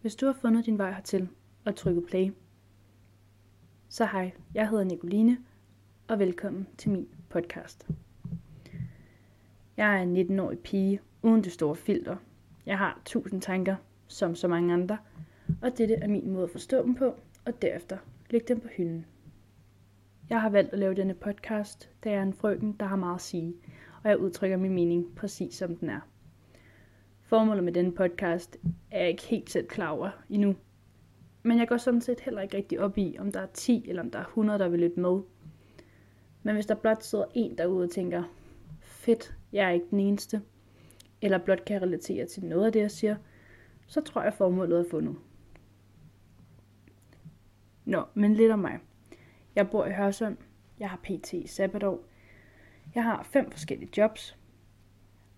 Hvis du har fundet din vej hertil og trykket play, så hej, jeg hedder Nicoline, og velkommen til min podcast. Jeg er en 19-årig pige uden det store filter. Jeg har tusind tanker, som så mange andre, og dette er min måde at forstå dem på, og derefter lægge dem på hylden. Jeg har valgt at lave denne podcast, da jeg er en frøken, der har meget at sige, og jeg udtrykker min mening præcis som den er. Formålet med denne podcast er jeg ikke helt selv klar over endnu. Men jeg går sådan set heller ikke rigtig op i, om der er 10 eller om der er 100, der vil lytte med. Men hvis der blot sidder en derude og tænker, fedt, jeg er ikke den eneste, eller blot kan relatere til noget af det, jeg siger, så tror jeg formålet er fundet. Nå, men lidt om mig. Jeg bor i Hørsholm. Jeg har pt. sabbatår. Jeg har fem forskellige jobs.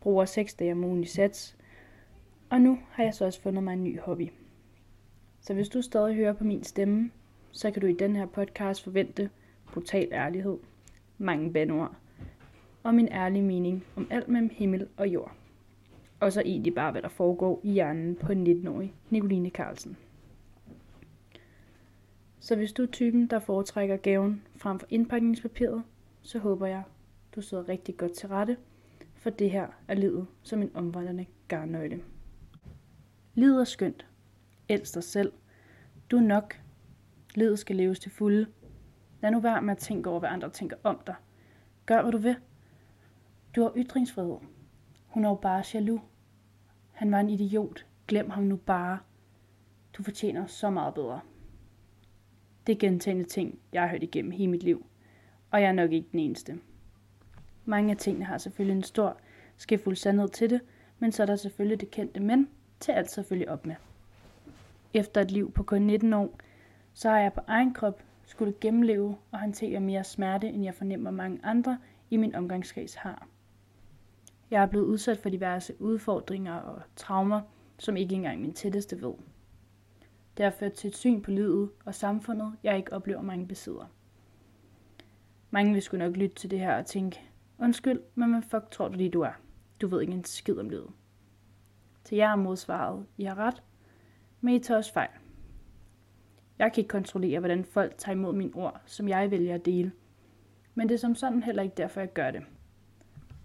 Bruger seks dage om ugen i sats. Og nu har jeg så også fundet mig en ny hobby. Så hvis du stadig hører på min stemme, så kan du i den her podcast forvente brutal ærlighed, mange bandord og min ærlige mening om alt mellem himmel og jord. Og så egentlig bare, hvad der foregår i hjernen på en 19-årig Nicoline Carlsen. Så hvis du er typen, der foretrækker gaven frem for indpakningspapiret, så håber jeg, du sidder rigtig godt til rette, for det her er livet som en omvandrende garnnøgle. Lider skønt. Elsk dig selv. Du er nok. Livet skal leves til fulde. Lad nu være med at tænke over, hvad andre tænker om dig. Gør, hvad du vil. Du har ytringsfrihed. Hun er jo bare jaloux. Han var en idiot. Glem ham nu bare. Du fortjener så meget bedre. Det er gentagende ting, jeg har hørt igennem hele mit liv. Og jeg er nok ikke den eneste. Mange af tingene har selvfølgelig en stor, skæfuld sandhed til det, men så er der selvfølgelig det kendte men, til alt følge op med. Efter et liv på kun 19 år, så har jeg på egen krop skulle gennemleve og håndtere mere smerte, end jeg fornemmer mange andre i min omgangskreds har. Jeg er blevet udsat for diverse udfordringer og traumer, som ikke engang min tætteste ved. Det har ført til et syn på livet og samfundet, jeg ikke oplever mange besidder. Mange vil sgu nok lytte til det her og tænke, undskyld, men hvad fuck tror du lige du er? Du ved ikke en skid om livet. Til jer modsvaret, I har ret, men I tager også fejl. Jeg kan ikke kontrollere, hvordan folk tager imod mine ord, som jeg vælger at dele. Men det er som sådan heller ikke derfor, jeg gør det.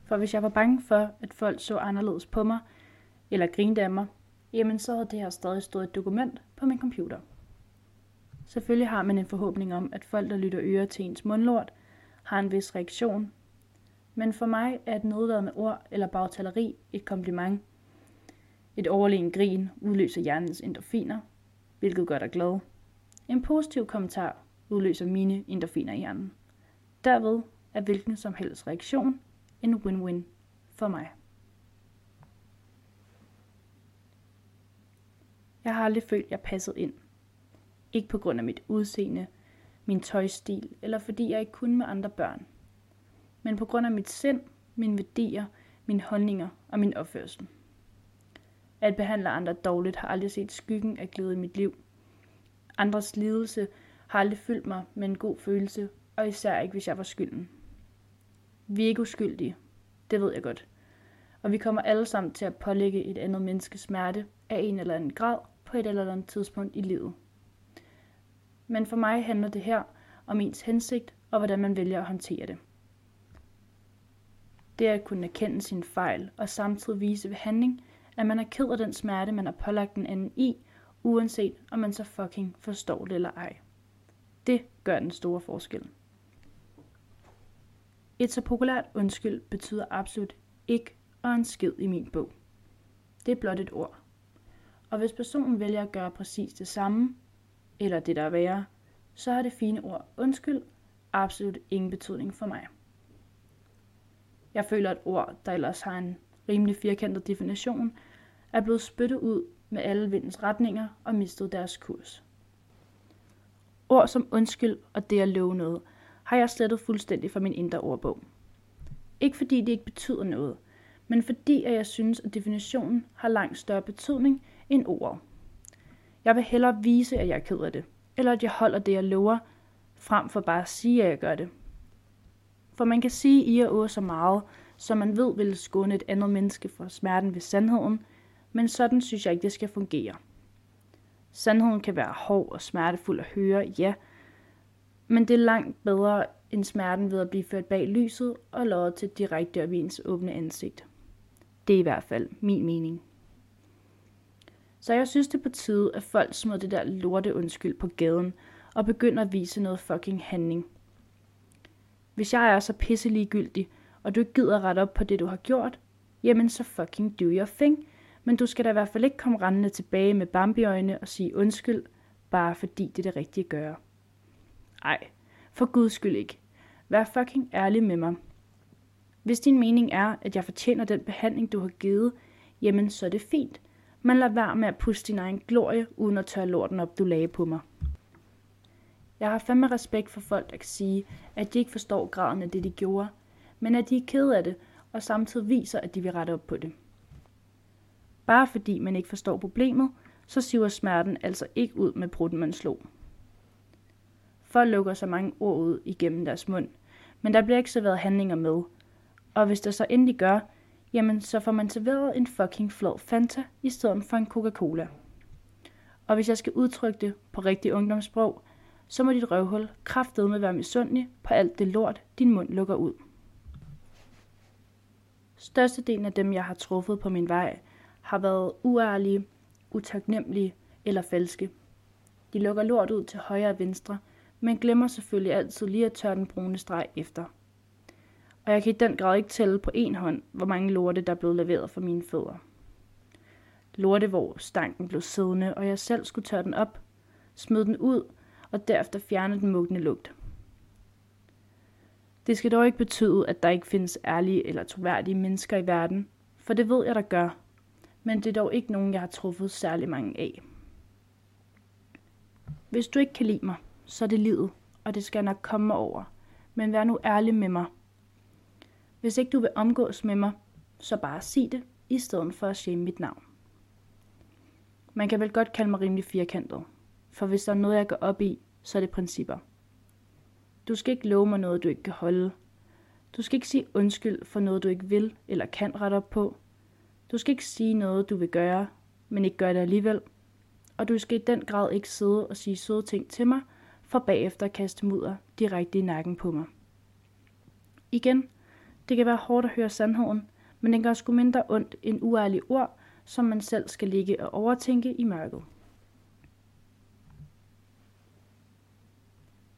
For hvis jeg var bange for, at folk så anderledes på mig, eller grinede af mig, jamen så havde det her stadig stået et dokument på min computer. Selvfølgelig har man en forhåbning om, at folk, der lytter øre til ens mundlort, har en vis reaktion. Men for mig er et med ord eller bagtaleri et kompliment. Et overlegen grin udløser hjernens endorfiner, hvilket gør dig glad. En positiv kommentar udløser mine endorfiner i hjernen. Derved er hvilken som helst reaktion en win-win for mig. Jeg har aldrig følt, jeg passede ind. Ikke på grund af mit udseende, min tøjstil, eller fordi jeg ikke kunne med andre børn. Men på grund af mit sind, mine værdier, mine holdninger og min opførsel. At behandle andre dårligt har aldrig set skyggen af glæde i mit liv. Andres lidelse har aldrig fyldt mig med en god følelse, og især ikke, hvis jeg var skylden. Vi er ikke uskyldige. Det ved jeg godt. Og vi kommer alle sammen til at pålægge et andet menneske smerte af en eller anden grad på et eller andet tidspunkt i livet. Men for mig handler det her om ens hensigt og hvordan man vælger at håndtere det. Det er at kunne erkende sin fejl og samtidig vise ved handling, at man er ked af den smerte, man har pålagt den anden i, uanset om man så fucking forstår det eller ej. Det gør den store forskel. Et så populært undskyld betyder absolut ikke og en skid i min bog. Det er blot et ord. Og hvis personen vælger at gøre præcis det samme, eller det der er værre, så har det fine ord undskyld absolut ingen betydning for mig. Jeg føler, et ord, der ellers har en rimelig firkantet definition, er blevet spyttet ud med alle vindens retninger og mistet deres kurs. Ord som undskyld og det at love noget, har jeg slettet fuldstændig fra min indre ordbog. Ikke fordi det ikke betyder noget, men fordi at jeg synes, at definitionen har langt større betydning end ordet. Jeg vil hellere vise, at jeg er ked af det, eller at jeg holder det, jeg lover, frem for bare at sige, at jeg gør det. For man kan sige i og så meget, som man ved vil skåne et andet menneske for smerten ved sandheden, men sådan synes jeg ikke, det skal fungere. Sandheden kan være hård og smertefuld at høre, ja, men det er langt bedre end smerten ved at blive ført bag lyset og loddet til direkte op i ens åbne ansigt. Det er i hvert fald min mening. Så jeg synes det er på tide, at folk smider det der lorte undskyld på gaden og begynder at vise noget fucking handling. Hvis jeg er så pisse ligegyldig, og du ikke gider rette op på det, du har gjort, jamen så fucking do your thing. Men du skal da i hvert fald ikke komme rendende tilbage med bambiøjne og sige undskyld, bare fordi det er det rigtige at gøre. Ej, for guds skyld ikke. Vær fucking ærlig med mig. Hvis din mening er, at jeg fortjener den behandling, du har givet, jamen så er det fint. Men lad være med at puste din egen glorie, uden at tørre lorten op, du lagde på mig. Jeg har fandme respekt for folk, der kan sige, at de ikke forstår graden af det, de gjorde, men at de er ked af det, og samtidig viser, at de vil rette op på det. Bare fordi man ikke forstår problemet, så siver smerten altså ikke ud med brutten, man slog. Folk lukker så mange ord ud igennem deres mund, men der bliver ikke serveret handlinger med. Og hvis der så endelig gør, jamen så får man serveret en fucking flad Fanta i stedet for en Coca-Cola. Og hvis jeg skal udtrykke det på rigtig ungdomssprog, så må dit røvhul med være misundelig på alt det lort, din mund lukker ud. Størstedelen af dem, jeg har truffet på min vej, har været uærlige, utaknemmelige eller falske. De lukker lort ud til højre og venstre, men glemmer selvfølgelig altid lige at tørre den brune streg efter. Og jeg kan i den grad ikke tælle på en hånd, hvor mange lorte, der er blevet leveret for mine fødder. Lorte, hvor stanken blev siddende, og jeg selv skulle tørre den op, smide den ud og derefter fjerne den mugne lugt. Det skal dog ikke betyde, at der ikke findes ærlige eller troværdige mennesker i verden, for det ved jeg, der gør, men det er dog ikke nogen, jeg har truffet særlig mange af. Hvis du ikke kan lide mig, så er det livet, og det skal nok komme over. Men vær nu ærlig med mig. Hvis ikke du vil omgås med mig, så bare sig det, i stedet for at shame mit navn. Man kan vel godt kalde mig rimelig firkantet, for hvis der er noget, jeg går op i, så er det principper. Du skal ikke love mig noget, du ikke kan holde. Du skal ikke sige undskyld for noget, du ikke vil eller kan rette op på. Du skal ikke sige noget, du vil gøre, men ikke gøre det alligevel. Og du skal i den grad ikke sidde og sige søde ting til mig, for bagefter at kaste mudder direkte i nakken på mig. Igen, det kan være hårdt at høre sandheden, men den gør sgu mindre ondt end uærlige ord, som man selv skal ligge og overtænke i mørket.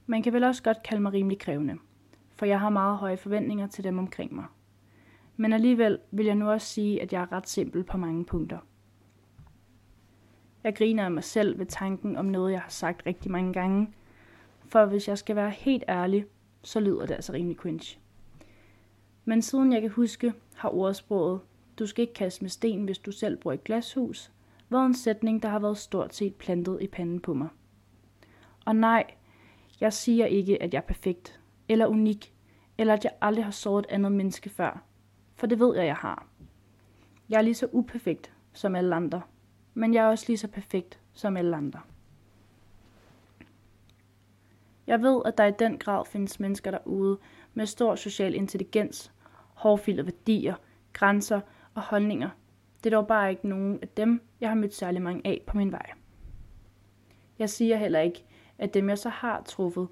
Man kan vel også godt kalde mig rimelig krævende, for jeg har meget høje forventninger til dem omkring mig. Men alligevel vil jeg nu også sige, at jeg er ret simpel på mange punkter. Jeg griner af mig selv ved tanken om noget, jeg har sagt rigtig mange gange, for hvis jeg skal være helt ærlig, så lyder det altså rimelig cringe. Men siden jeg kan huske, har ordsproget, du skal ikke kaste med sten, hvis du selv bor i et glashus, været en sætning, der har været stort set plantet i panden på mig. Og nej, jeg siger ikke, at jeg er perfekt, eller unik, eller at jeg aldrig har såret et andet menneske før, for det ved jeg, jeg har. Jeg er lige så uperfekt som alle andre, men jeg er også lige så perfekt som alle andre. Jeg ved, at der i den grad findes mennesker derude med stor social intelligens, hårdfilede værdier, grænser og holdninger. Det er dog bare ikke nogen af dem, jeg har mødt særlig mange af på min vej. Jeg siger heller ikke, af dem jeg så har truffet,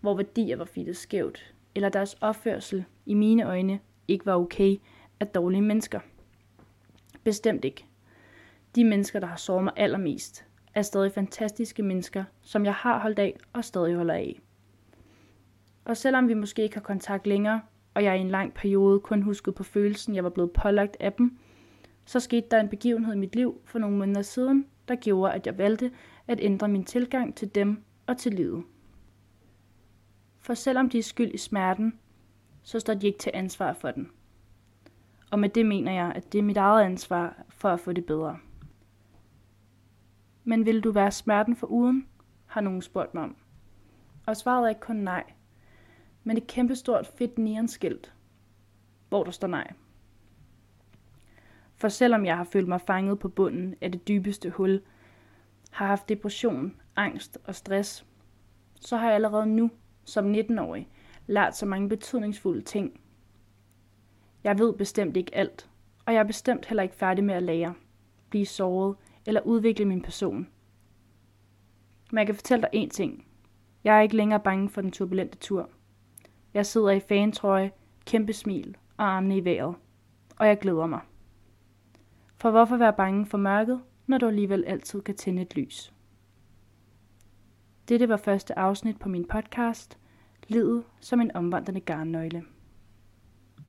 hvor værdier var fittet skævt, eller deres opførsel i mine øjne ikke var okay, af dårlige mennesker. Bestemt ikke. De mennesker, der har såret mig allermest, er stadig fantastiske mennesker, som jeg har holdt af og stadig holder af. Og selvom vi måske ikke har kontakt længere, og jeg i en lang periode kun huskede på følelsen, jeg var blevet pålagt af dem, så skete der en begivenhed i mit liv for nogle måneder siden, der gjorde, at jeg valgte at ændre min tilgang til dem og til livet. For selvom de er skyld i smerten, så står de ikke til ansvar for den. Og med det mener jeg, at det er mit eget ansvar for at få det bedre. Men vil du være smerten for uden? har nogen spurgt mig om. Og svaret er ikke kun nej, men et kæmpestort fedt neonskilt, hvor der står nej. For selvom jeg har følt mig fanget på bunden af det dybeste hul, har haft depression, angst og stress, så har jeg allerede nu, som 19-årig, lært så mange betydningsfulde ting. Jeg ved bestemt ikke alt, og jeg er bestemt heller ikke færdig med at lære, blive såret eller udvikle min person. Men jeg kan fortælle dig én ting. Jeg er ikke længere bange for den turbulente tur. Jeg sidder i fantrøje, kæmpe smil og armene i vejret. Og jeg glæder mig. For hvorfor være bange for mørket, når du alligevel altid kan tænde et lys? Dette var første afsnit på min podcast, Livet som en omvandrende garnnøgle.